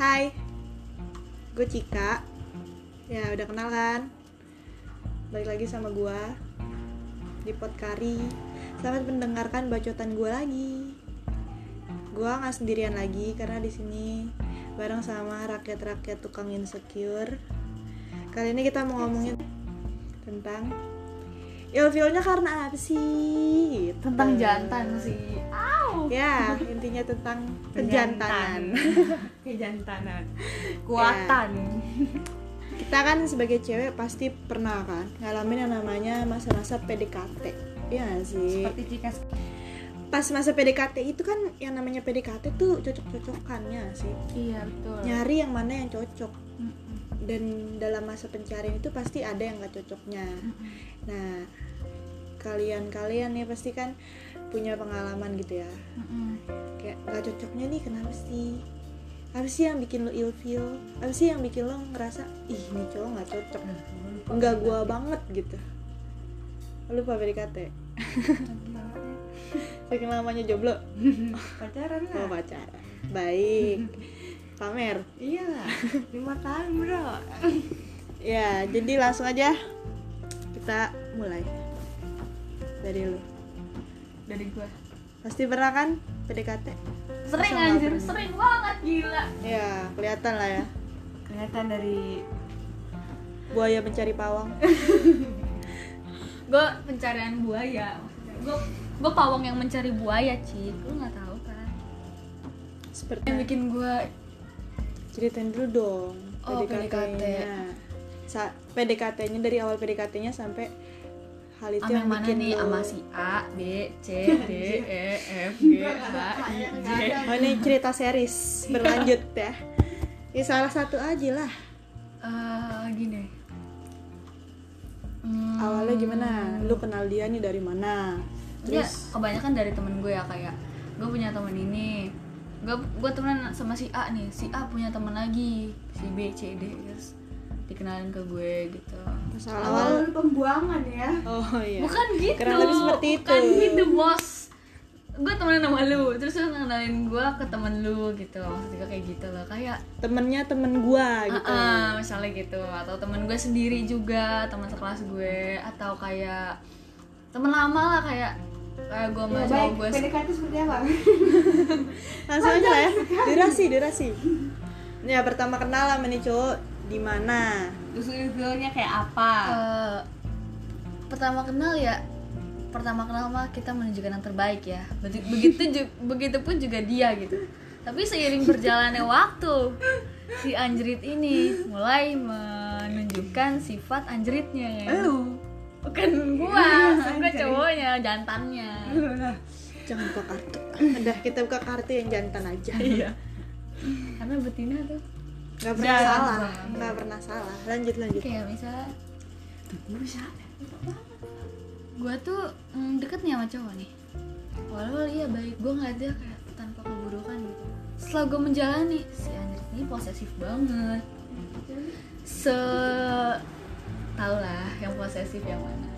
Hai, gue Cika. Ya udah kenal kan? Balik lagi sama gue di Podkari. Selamat mendengarkan bacotan gue lagi. Gue nggak sendirian lagi karena di sini bareng sama rakyat-rakyat tukang insecure. Kali ini kita mau ngomongin tentang ilfilnya karena apa sih? Gitu. tentang jantan sih. Ya, intinya tentang kejantanan. kejantanan. Kuatan. Kita kan sebagai cewek pasti pernah kan ngalamin yang namanya masa-masa PDKT Iya gak sih? Seperti pas masa PDKT itu kan yang namanya PDKT tuh cocok-cocokannya sih? Iya betul. Nyari yang mana yang cocok. Dan dalam masa pencarian itu pasti ada yang gak cocoknya. Nah kalian-kalian nih pasti kan punya pengalaman gitu ya. Mm-mm. kayak gak cocoknya nih kenapa sih? Apa sih yang bikin lo ilfeel apa sih yang bikin lo ngerasa ih ini cowok nggak cocok. Nggak gua banget gitu. Lupa PDKT saking lamanya jomblo pacaran oh lah pacaran. Baik. Pamer. Iya. Lima tahun bro. Ya jadi langsung aja kita mulai. Dari lu dari gua. Pasti pernah kan PDKT? Sering Masa anjir. pernah? sering banget gila. Ya kelihatan lah ya. Kelihatan dari buaya mencari pawang. Gua pencarian buaya. Gua gua pawang yang mencari buaya cik. Lu nggak tahu kan. Seperti yang bikin gua ceritain dulu dong Oh, PDKT-nya. Sa- PDKT-nya dari awal PDKT-nya sampai hal itu yang mana bikin nih? Sama si A B C D E F G H I J. Oh ini cerita series. Berlanjut ya. Ya salah satu aja lah. Eh, gini. Hmm, Awalnya gimana? Lu kenal dia nih dari mana? ya, Terus? kebanyakan dari temen gue ya kayak gue punya temen ini. Gue gue temenan sama si A nih. Si A punya temen lagi. Si B C D terus dikenalin ke gue gitu masalah awal pembuangan ya Oh iya. bukan gitu Kurang lebih seperti itu. bukan gitu bos gue temenan sama lu terus lu ngenalin gue ke temen lu gitu maksudnya kayak gitu loh kayak Temennya temen gua gitu. Ah, ah, misalnya gitu atau temen gue sendiri juga teman sekelas gue atau kayak temen lama lah kayak kayak gue sama cowok gue PDKT seperti apa? Langsung aja lah ya. Durasi, durasi. Ya pertama kenal sama nih cowok di mana? Usul-usulnya kayak apa? Eh, pertama kenal ya pertama kenal mah kita menunjukkan yang terbaik ya Begi- begitu ju- begitu pun juga dia gitu tapi seiring berjalannya waktu si anjrit ini mulai menunjukkan sifat anjritnya Lu. bukan gua gua cowoknya jantannya Jangan buka kartu. Udah kita buka kartu yang jantan aja. iya karena betina tuh Gak pernah Jangan. salah. Gak pernah salah. Lanjut lanjut. kayak misalnya gue tuh mm, deket nih sama cowok nih awal-awal iya baik gue ngeliat dia kayak tanpa keburukan gitu setelah gue menjalani si Andri ini posesif banget se tau lah yang posesif yang mana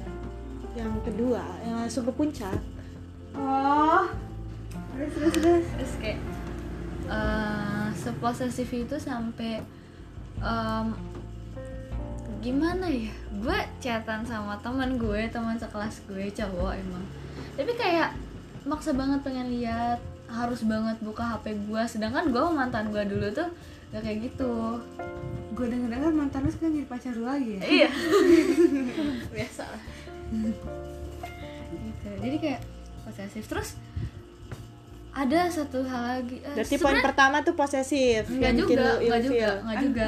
Yang kedua, yang langsung ke puncak. Oh. Seposesif itu sampai em, gimana ya? Gue chatan sama teman gue teman sekelas gue cowok emang. Tapi kayak maksa banget pengen lihat harus banget buka hp gue sedangkan gue mantan gue dulu tuh gak kayak gitu. Gue denger dengar mantan lu sekarang jadi pacar lu lagi ya? iya. Biasa lah. Gitu. Jadi kayak posesif. Terus ada satu hal lagi eh, Berarti poin pertama tuh posesif. nggak yang bikin juga lu nggak juga ilfeel. nggak juga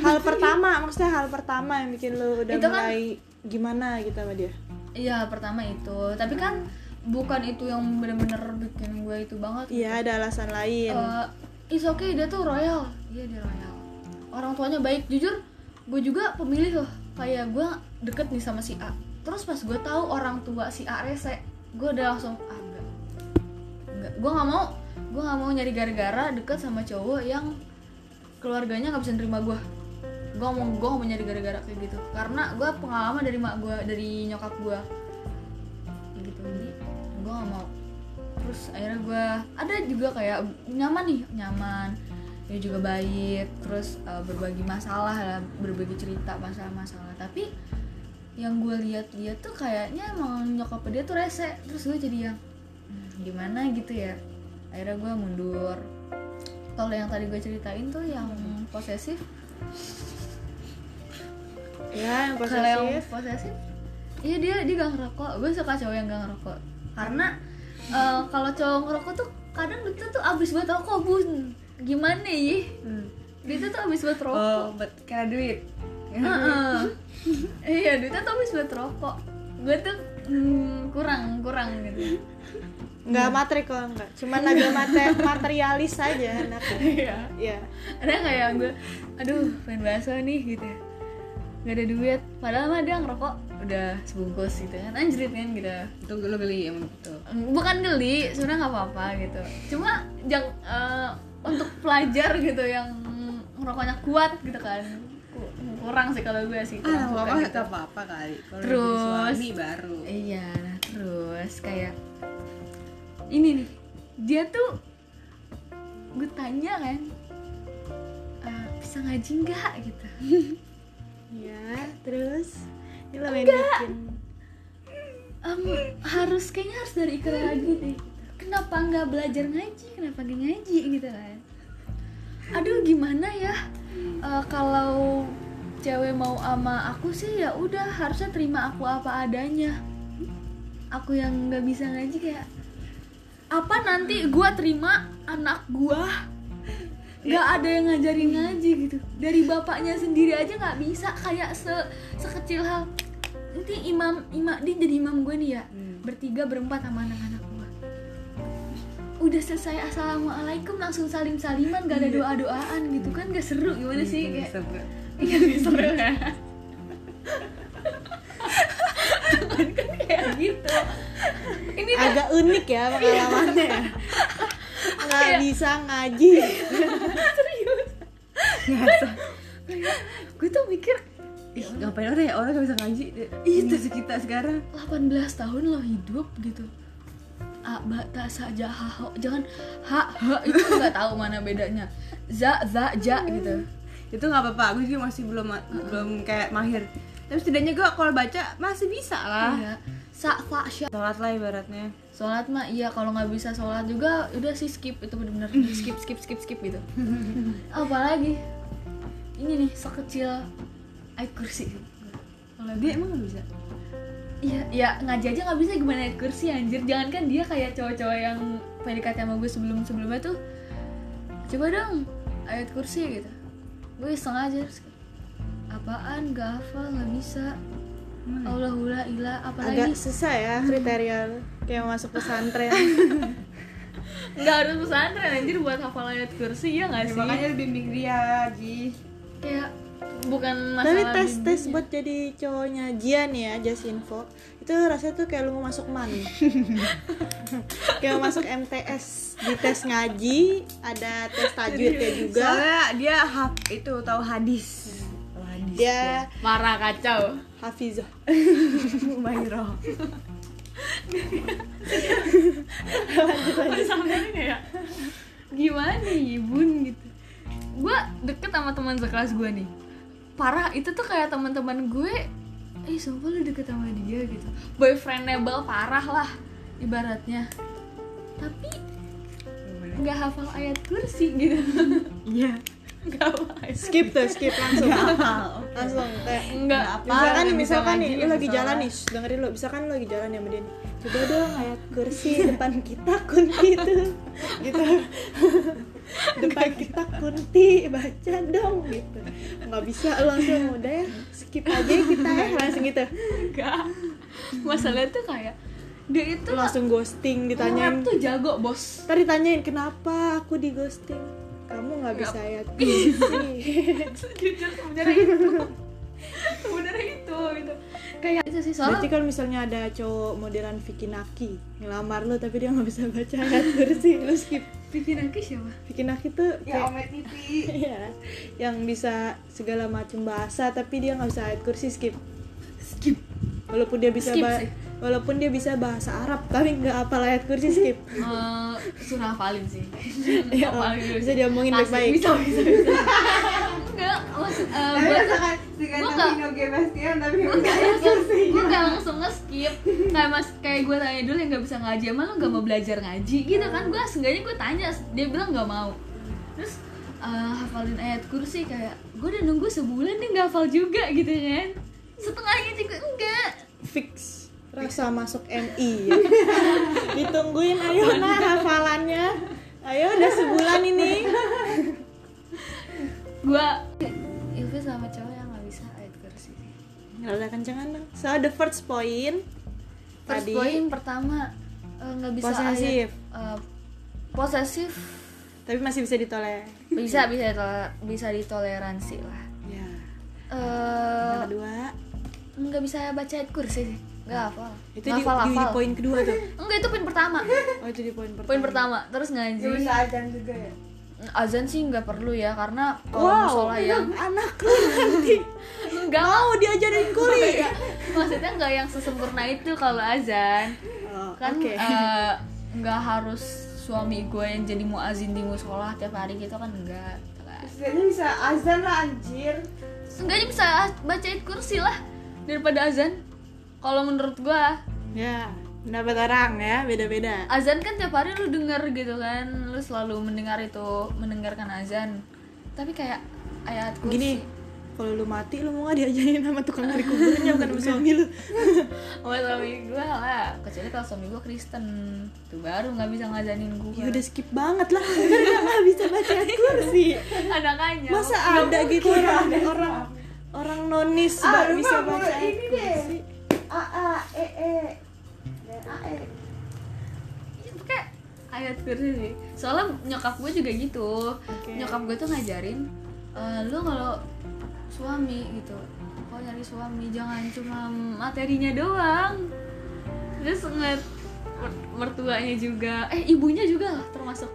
Hal pertama, maksudnya hal pertama yang bikin lu udah Itu kan- mulai gimana gitu sama dia. Iya pertama itu, tapi kan bukan itu yang bener-bener bikin gue itu banget. Iya, ada alasan lain. Eh, it's okay dia tuh royal, iya dia royal. Orang tuanya baik, jujur, gue juga pemilih loh. Kayak gue deket nih sama si A. Terus pas gue tahu orang tua si A rese, gue udah langsung ah enggak, enggak. Gue nggak mau, gue nggak mau nyari gara-gara deket sama cowok yang keluarganya nggak bisa nerima gue. Gue mau gue mau nyari gara-gara kayak gitu, karena gue pengalaman dari mak gue, dari nyokap gue kayak gitu jadi gue gak mau. Terus akhirnya gue ada juga kayak nyaman nih nyaman. Dia juga baik terus uh, berbagi masalah lah berbagi cerita masalah-masalah. Tapi yang gue lihat dia tuh kayaknya emang nyokap dia tuh rese. Terus gue jadi yang "Hmm, gimana gitu ya. Akhirnya gue mundur. Kalau yang tadi gue ceritain tuh yang posesif? Ya yang kalau yang posesif? Posesif iya dia dia gak ngerokok. Gue suka cowok yang gak ngerokok. Karena eh, kalau cowok ngerokok tuh kadang duitnya tuh abis buat rokok bun. Gimana ya? Hmm. duitnya tuh abis buat rokok. Oh, buat karena duit. Iya duitnya tuh habis buat rokok. Gue tuh hmm, kurang kurang gitu nggak materi kok enggak cuman agak mate materialis aja anaknya. Iya. Ya ada nggak ya gue aduh pengen bakso nih gitu ya. Nggak ada duit. Padahal mah dia ngerokok. Udah sebungkus gitu kan. Anjrit kan gitu. Itu lo beli yang itu. bukan geli sebenarnya nggak apa-apa gitu. Cuma jang eh, untuk pelajar gitu yang ngerokoknya kuat gitu kan. Ku- kurang sih kalau gue sih kurang Ah, suka apa gitu. apa apa kali. Kalau Terus- suami baru. Iya, nah terus kayak ini nih, dia tuh gue tanya kan, "Eh, bisa ngaji nggak gitu? ya terus yang bikin Em, harus kayaknya harus dari ikrar lagi deh. Kenapa nggak belajar ngaji? Kenapa nggak ngaji gitu kan? Aduh gimana ya? Eh, kalau cewek mau sama aku sih ya udah harusnya terima aku apa adanya. Aku yang nggak bisa ngaji kayak apa nanti gua terima anak gua? Nggak ada yang ngajarin ngaji gitu. Dari bapaknya sendiri aja nggak bisa kayak se sekecil hal. Nanti imam imam dia jadi imam gue nih ya. Hmm. bertiga berempat sama anak-anak gue udah selesai assalamualaikum langsung salim saliman gak ada doa doaan gitu. Kan gak seru gimana sih? kayak Sebut. iya seru agak unik ya pengalamannya. Ya nggak Kayak- bisa ngaji. Serius? Biasa. gue tuh mikir Ih, ngapain orang ya? Orang gak bisa ngaji. Itu. Indonesia kita sekarang. 18 tahun lo hidup gitu. A ba ta sa ja ha ho. Jangan ha ha itu nggak tahu mana bedanya. Za za ja gitu. Itu nggak apa-apa. Aku juga masih belum belum kayak mahir. Tapi setidaknya gue kalau baca masih bisa lah. Iya sa fa sya sholat lah ibaratnya. Sholat mah iya kalau nggak bisa sholat juga udah sih skip itu benar-benar skip skip skip skip gitu. Apalagi ini nih sekecil ayat kursi. Kalau dia emang nggak bisa? Iya, ya ngaji aja nggak bisa gimana ayat kursi anjir. Jangan kan dia kayak cowok-cowok yang PDKT sama gue sebelum-sebelumnya tuh Coba dong ayat kursi gitu. Gue iseng aja Apaan, gak hafal, gak bisa Allahula ilah, apalagi? Agak susah ya kriteria lo. kayak masuk pesantren. Gak harus pesantren anjir buat hafal ayat kursi, ya gak Ya, sih? makanya lu bimbing dia Ji. Kayak bukan tapi masalah tes tes bimbingnya. buat jadi cowoknya Jian ya just info. Itu rasanya tuh kayak lu mau masuk man. Kayak masuk MTS di tes ngaji ada tes tajwidnya juga. Soalnya dia haf itu tahu hadis tahu hadis dia Marah kacau. Hafizah Umairah sampai kayak gimana nih bun gitu? Gue deket sama teman sekelas gue nih. Parah itu tuh kayak teman-teman gue eh sumpah lu deket sama dia? gitu. Boyfriendable parah lah ibaratnya. Tapi nggak hafal ayat kursi gitu. Iya ayat skip tuh skip langsung. Langsung kayak nggak apa misalkan nih misalkan nih lu lagi jalan nih dengerin lu. Misalkan lu lagi jalan ya sama dia nih coba dong ayat kursi depan kita kunti tuh gitu. Depan kita kunti baca dong. Gitu. Nggak bisa langsung udah ya skip aja ya kita ya langsung gitu. Nggak masalahnya tuh kayak dia itu langsung ghosting ditanyain. Tuh jago bos. Ntar ditanyain kenapa aku di ghosting nggak bisa kursi jujur sebenarnya itu. Sebenarnya itu gitu. Kayak itu sih soalnya Berarti kalau misalnya ada cowok modelan Vicky Naki ngelamar lo tapi dia nggak bisa baca ayat kursi lu skip. Bikin aku siapa? Vicky Naki tuh ya kayak Omet TV Iya, yang bisa segala macam bahasa tapi dia nggak bisa ayat kursi skip. Skip. Walaupun dia bisa Skip sih. Walaupun dia bisa bahasa Arab tapi nggak hafal ayat kursi skip. Eh, suruh hafalin sih. Ya Hafalin dulu. bisa diomongin baik-baik. Bisa bisa bisa. Enggak maksud eh, Tapi gua misalkan dengan gua nanti nggak- no game Bastian tapi gue gak langsung nge-skip. Kayak mas kayak gue tanya dulu yang gak bisa ngaji emang lo gak mau belajar ngaji? Gitu kan gue seenggaknya gue tanya dia bilang gak mau. Terus eh, hafalin ayat kursi kayak gue udah nunggu sebulan dia nggak hafal juga gitu kan. Setengahnya juga enggak. Fix rasa masuk MI ya. ditungguin ayo nah hafalannya. Ayo udah sebulan ini. Gue Ilvi sama cowok yang gak bisa ayat kursi Rada kencengan dong. So the first point First tadi point pertama eh, nggak bisa Posesif. ayat eh, posesif. Tapi masih bisa ditolak bisa bisa ditole- bisa ditoleransi lah. Ya. Eh yang kedua? nggak bisa baca ayat kursi. sih nggak hafal itu Nggak di, hafal di, poin kedua tuh. Enggak itu poin pertama. Oh itu di poin pertama. Poin pertama. Terus ngaji bisa ajan juga ya? Azan sih nggak perlu ya karena kalau wow musola yang anak lu nanti nggak mau diajarin kuli. Maksudnya nggak yang sesempurna itu kalau azan. Oh, kan oke. eh, nggak harus suami gue yang jadi muazin di musola tiap hari gitu kan enggak Setidaknya bisa azan lah anjir. Seenggaknya bisa baca ayat kursi lah daripada azan kalau menurut gue ya pendapat orang ya beda-beda. Azan kan tiap hari lu denger gitu kan lu selalu mendengar itu mendengarkan azan. Tapi kayak ayat kursi gini kalau lu mati lu mau nggak diajarin sama tukang dari kuburannya bukan sama suami lu? Sama suami gue lah kecuali kalau suami gue Kristen. Tuh baru nggak bisa ngajanin gue ya udah skip banget lah dia nggak bisa baca ayat kursi anak-anak masa ada gitu orang orang orang nonis Ah, nggak lu bisa baca ayat ini deh. kursi A A E E. Dan A E. Itu kayak ayat kursi sih. Soalnya nyokap gue juga gitu. Oke. nyokap gue tuh ngajarin "Eh, lu kalau suami gitu kalau nyari suami jangan cuma materinya doang. Terus ngeliat mer- mertuanya juga eh ibunya juga lah termasuk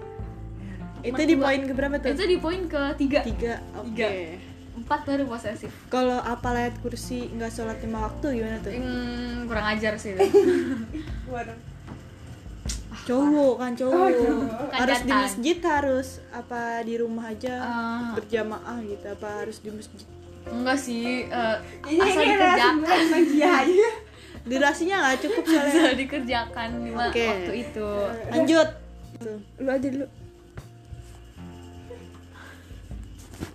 itu di Mertua. poin keberapa tuh? Itu di poin ketiga. Tiga oke. Tiga. Empat baru posesif. Kalau apal ayat kursi nggak sholat lima waktu gimana tuh? Hmm, kurang ajar sih itu. Waduh. Cowok kan cowok. Kan harus di jantan. masjid harus apa di rumah aja Ah. berjamaah gitu apa harus di masjid? Enggak sih Ini asal ini dikerjakan. aja durasinya nggak cukup soalnya. asal dikerjakan di ma- Oke. waktu itu. Lanjut. Lu aja dulu.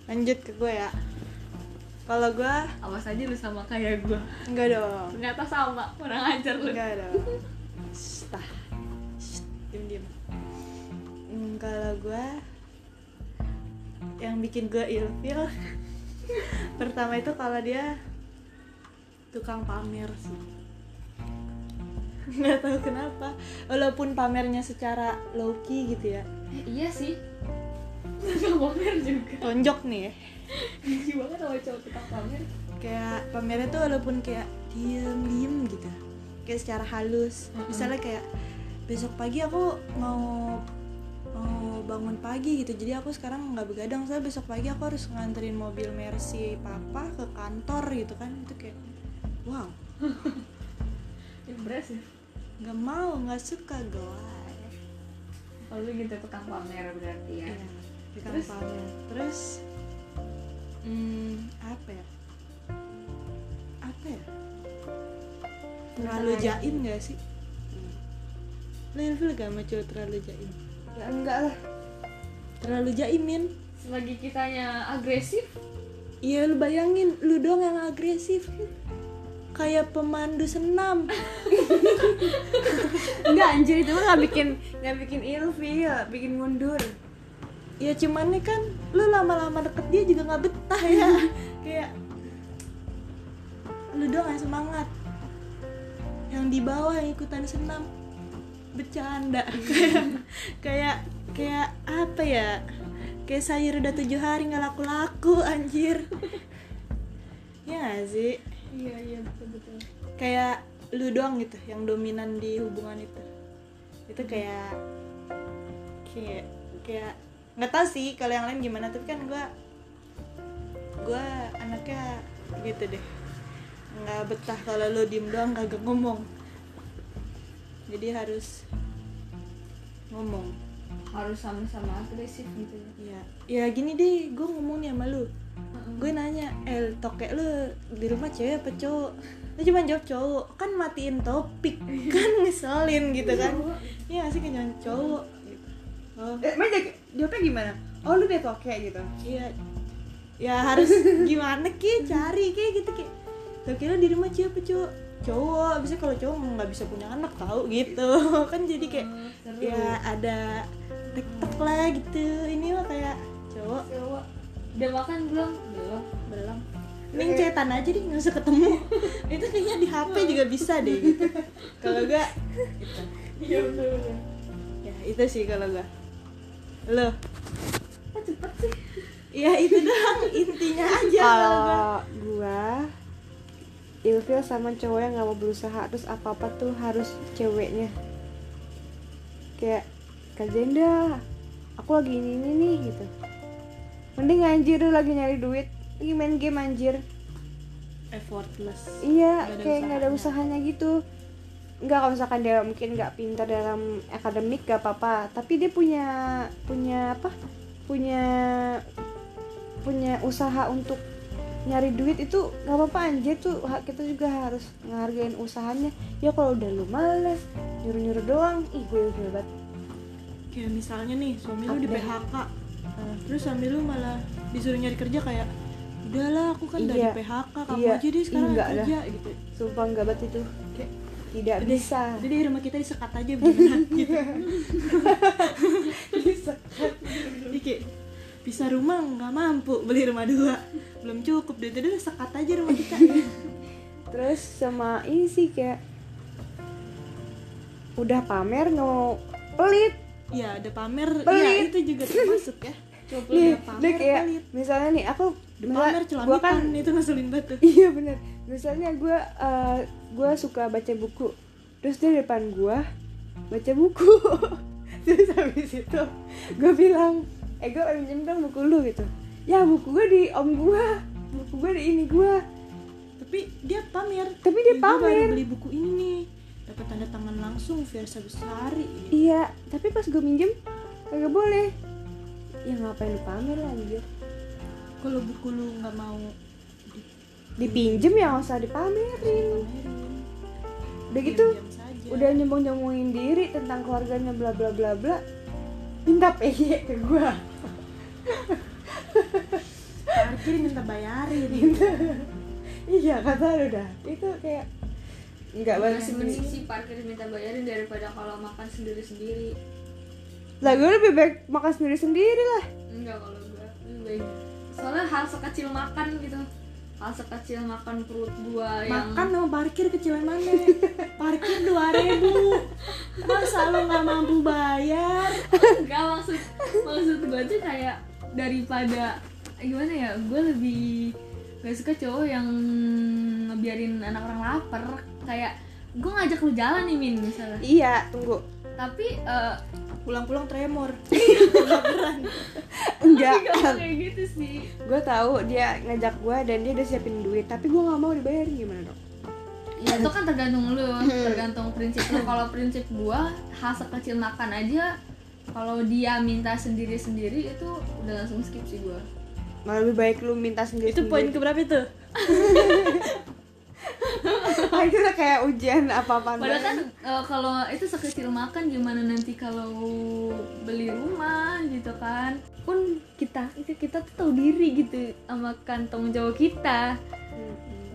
Lanjut ke gue ya kalau gue awas aja lu sama kayak gue enggak dong. Ternyata sama. Kurang ajar lu. Enggak dong. Shh, tah. Shh, diem diem. Hmm, kalau gue yang bikin gue ilfil pertama itu kalau dia tukang pamer sih. Nggak tahu kenapa. Walaupun pamernya secara low key gitu ya. Eh, iya sih. Gak pamer juga. Tonjok nih ya Gigi banget sama cowok tukang pamer. Kayak pamernya tuh walaupun kayak diem diem gitu. Kayak secara halus. Misalnya kayak besok pagi aku mau mau bangun pagi gitu. Jadi aku sekarang nggak begadang. Saya besok pagi aku harus nganterin mobil Mercy papa ke kantor gitu kan. Itu kayak wow. Impress ya? Nggak mau nggak suka gue Kalau lu gitu tukang pamer berarti ya? Iya, tukang Terus? pamer. terus hmm, apa ya? Apa ya? Terlalu jaim gak sih? Lo ilfil gak sama cowok terlalu jaim? Ya enggak lah. Terlalu jaimin Selagi kitanya agresif? Iya lu bayangin lu dong yang agresif kayak pemandu senam. Enggak anjir itu mah nggak bikin nggak bikin ilfil bikin mundur ya cuman nih kan lu lama-lama deket dia juga nggak betah ya. Kayak lu dong yang semangat. Yang di bawah yang ikutan senam. Bercanda. Kayak kayak kayak apa ya? Kayak sayur udah tujuh hari nggak laku-laku anjir. Ya gak sih? Iya iya betul betul. Kayak lu doang gitu yang dominan di hubungan itu. Itu kayak kayak kayak nggak tahu sih kalau yang lain gimana tapi kan gue gue anaknya gitu deh. Nggak betah kalau lu diem doang kagak ngomong. Jadi harus ngomong. Harus sama-sama agresif gitu ya? Ya gini deh gue ngomong nih sama lu. Gue nanya el tokek lu di rumah cewek apa cowok? Lu cuma jawab cowok. Kan matiin topik kan ngeselin gitu kan. Iya. Nggak sih kan cowok. Oh eh, jawab- jawabnya gimana? Oh lu dia toke gitu. Iya. Ya harus gimana ki? Cari ki gitu ki. Tokek lu di rumah cewek apa cowok. Cowok bisa kalau cowok nggak bisa punya anak tahu gitu. Kan jadi kayak seru. ya ada tiktok lah gitu. Ini mah kayak cowok. Cowok. udah makan belum. Belum. Belum Mending cetan aja deh nggak usah ketemu. Itu kayaknya di HP juga bisa deh gitu. Kalau enggak gitu. iya ya itu sih kalau enggak lo kok cepet sih? Ya itu doang. Intinya aja kalau gua ilfil sama cowok yang nggak mau berusaha terus apa apa tuh harus ceweknya. Kayak kerjain dah aku lagi ini ini nih gitu. Mending anjir lu lagi nyari duit. Lagi main game anjir. Effortless. Iya ada kayak nggak ada usahanya gitu nggak kalau misalkan dia mungkin nggak pintar dalam akademik gak apa-apa. Tapi dia punya punya apa? Punya punya usaha untuk nyari duit itu nggak apa-apa anjir. Tuh kita juga harus ngehargain usahanya. Ya kalau udah lu males nyuruh nyuruh doang ih gue hebat. Kayak misalnya nih suami lu di. PHK terus suami lu malah disuruh nyari kerja kayak udahlah aku kan udah Iya. di PHK kamu Iya. aja deh sekarang kerja gitu. Sumpah nggak banget itu tidak Udah. bisa. jadi di rumah kita disekat aja beneran gitu. Bisa Jadi kayak bisa rumah nggak mampu beli rumah dua. Belum cukup deh jadi udah sekat aja rumah kita. Terus sama ini sih kayak udah pamer nggak mau pelit. Ya ada pamer. Ya Pelit. itu juga termasuk ya. Coba udah pamer kayak pelit. misalnya nih aku udah pamer celamitan kan itu ngeselin banget. Iya bener misalnya gue gue suka baca buku terus dia di depan gue baca buku. Terus habis itu gue bilang eh gue pinjem dong buku lu gitu. Ya buku gue di om gue buku gue di ini gue tapi dia pamer. Tapi dia "Ih, gua baru pamer." beli buku ini nih. Dapat tanda tangan langsung Versa Besari iya tapi pas gue minjem kagak boleh. Ya ngapain lu pamer lah anjir? Kalau buku lu nggak mau dipinjem ya nggak usah dipamerin. Pamerin udah gitu udah nyombong nyombongin diri tentang keluarganya bla bla bla bla. Minta PY ke gua. Parkir minta bayarin. Iya kata lu dah. Itu kayak nggak banget masih mending sih. parkir minta bayarin daripada kalau makan sendiri sendiri lah gue lebih baik makan sendiri sendiri lah. Enggak kalau gue lebih baik. Soalnya hal sekecil makan gitu hal sekecil makan perut gua yang makan sama parkir kecilan mana? Parkir dua ribu. Masa lo nggak mampu bayar? Enggak maksud maksud gue tuh kayak daripada gimana ya gue lebih gak suka cowok yang ngebiarin anak orang lapar. Kayak gue ngajak lu jalan nih min misalnya. Iya tunggu. Tapi eh, pulang-pulang tremor. Enggak. Kayak gitu sih. Gue tahu dia ngajak gue dan dia udah siapin duit tapi gue nggak mau dibayarin gimana dong? Ya itu kan tergantung lu tergantung prinsip lu. Kalau prinsip gua hal sekecil makan aja kalau dia minta sendiri sendiri itu udah langsung skip sih gua. Malah lebih baik lu minta sendiri itu poin keberapa itu ah, itu udah kayak ujian apa apa padahal kan eh, kalau itu sekecil makan gimana nanti kalau beli rumah gitu kan? Pun kita itu kita tuh tahu diri gitu sama kantong jauh kita.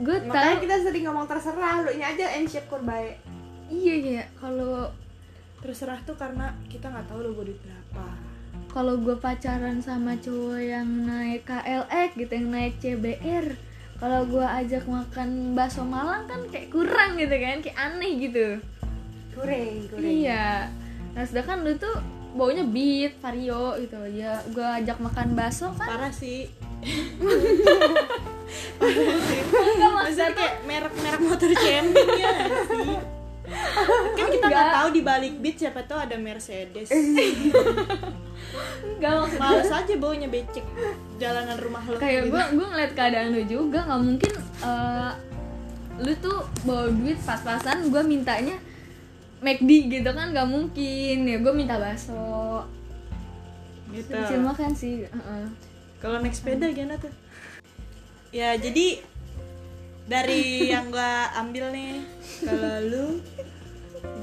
Gue makanya tahu. kita sering ngomong terserah lu nya aja insecure baik iya ya kalau terserah tuh karena kita nggak tahu lo duit berapa. kalau gue pacaran sama cowok yang naik KLX gitu yang naik CBR kalau gue ajak makan bakso Malang kan kayak kurang gitu kan kayak aneh gitu. Kurang kurang iya. Nah sedangkan lu tuh baunya beat vario gitu. Ya gue ajak makan bakso kan. Parah sih. Enggak maksudnya kayak merek-merek motor camping ya sih kan kita nggak Enggak. tahu di balik beat siapa tahu ada Mercedes. Enggak maksudnya males aja baunya becek. Jalanan rumah lo kayak gitu. gue gue ngeliat keadaan lu juga nggak mungkin eh, lu tuh bawa duit pas-pasan gue mintanya McD gitu kan nggak mungkin. Ya gue minta bakso. Gitu. Kecil makan sih Heeh. kalau naik sepeda gimana tuh? Ya jadi dari yang gua ambil nih kalau lu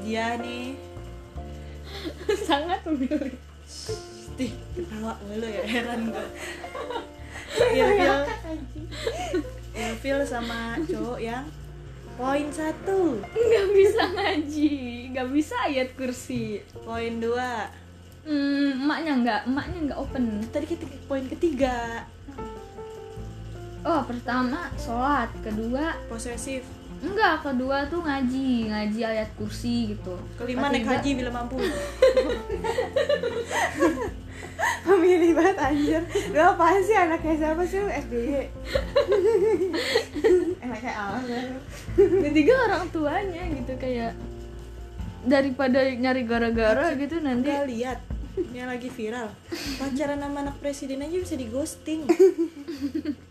dia nih. Sangat memilih. Tih, ketawa mulu ya heran gue Ilfil. Ilfil sama cowok yang poin satu. Nggak bisa ngaji nggak bisa ayat kursi. Poin dua. Hmm, emaknya nggak emaknya nggak open. Tadi ketiga, poin ketiga. Oh pertama sholat. Kedua posesif enggak kedua tuh ngaji ngaji ayat kursi gitu. Kelima naik Ketiga- haji bila mampu. Memilih banget anjir. Lu apaan sih anaknya siapa sih lu? SBY Anaknya Allah ketiga orang tuanya gitu kayak daripada nyari gara-gara gitu nanti Gak lihat. Yang lagi viral. Pacaran sama anak presiden aja bisa di ghosting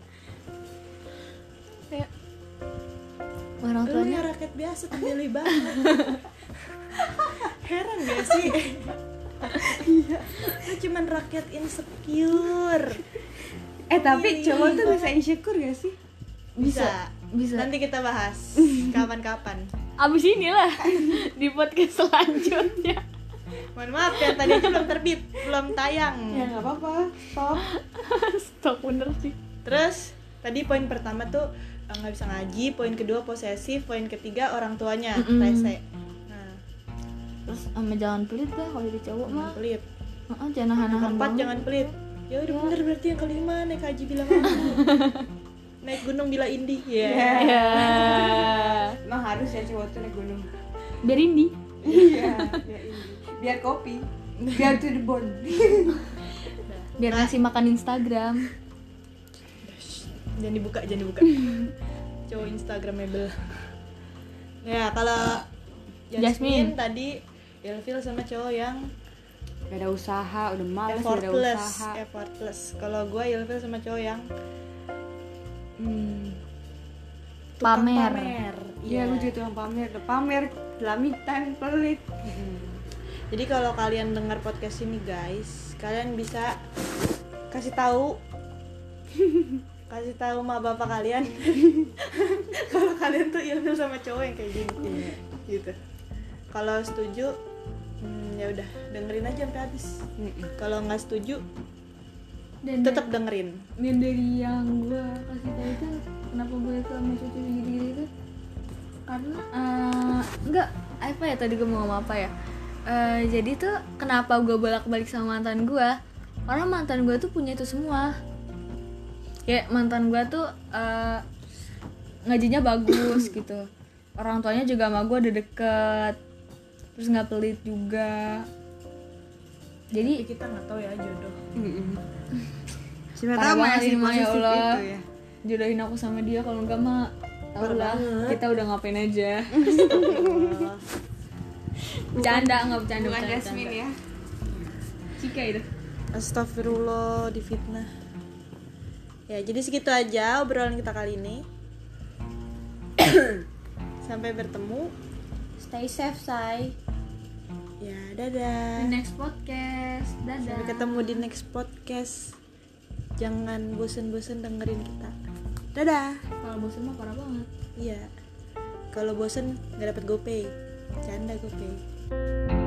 orang tuanya yang rakyat biasa terpilih banget. Heran gak sih? Lu cuman rakyat insecure. Eh tapi Ih. cowok tuh bisa insecure gak sih? bisa. Bisa. Nanti kita bahas kapan-kapan. Abis inilah di podcast selanjutnya. Mohon maaf yang tadi aja belum terbit belum tayang. Ya gak apa-apa. Stop. Stop bener sih. Terus tadi poin pertama tuh nggak bisa ngaji poin kedua posesif poin ketiga orang tuanya Mm-mm. rese. Nah. Terus sama jangan pelit lah kalau jadi cowok mah. Pelit. Heeh, jangan nahan-nahan keempat banget. jangan pelit. Ya udah Ya. bener berarti yang kelima naik haji bila mampu naik gunung bila indih ya ya. Emang harus ya cowok tuh naik gunung. Biar ini Iya biar. Biar kopi. Biar to the bone. Biar ngasih makan Instagram jangan dibuka jangan dibuka cowok instagramable. Ya kalau Jasmine, Jasmine. tadi Ilfil sama cowok yang Gak ada usaha Udah males gak ada effortless usaha effortless. Kalau gue Ilfil sama cowok yang hmm, Pamer. pamer. Iya gue juga tukang pamer. Udah pamer Lamitan pelit Jadi kalau kalian dengar podcast ini guys, kalian bisa kasih tahu kasih tahu sama bapak kalian. Kalau kalian tuh ilfil sama cowok yang kayak gini. Gitu. Kalau setuju hmm, ya udah dengerin aja sampai habis. Kalau nggak setuju dan tetap dengerin. dan dari yang gue kasih tau itu kenapa gue itu sama cucu gitu gitu karena eh, enggak apa ya tadi gue mau ngomong apa ya? Eh, jadi tuh kenapa gue bolak balik sama mantan gue karena mantan gue tuh punya itu semua ya mantan gue tuh eh, ngajinya bagus gitu. Orang tuanya juga sama gue udah deket terus nggak pelit juga. Jadi Tapi kita nggak tahu ya jodoh. Siapa tahu masih ini mah, ya Allah. itu ya. Jodohin aku sama dia kalau enggak mah tau Parah lah kita udah ngapain aja. Bercanda nggak bercanda Bukan bercanda, Jasmine ya. Cika itu Astagfirullah difitnah. Ya, jadi segitu aja obrolan kita kali ini. Sampai bertemu. Stay safe say Ya, di dadah. next podcast dadah Sampai ketemu di next podcast. Jangan bosen-bosen dengerin kita. Dadah. kalau bosan mah parah banget Iya. Kalau bosen nggak dapat GoPay. Canda GoPay.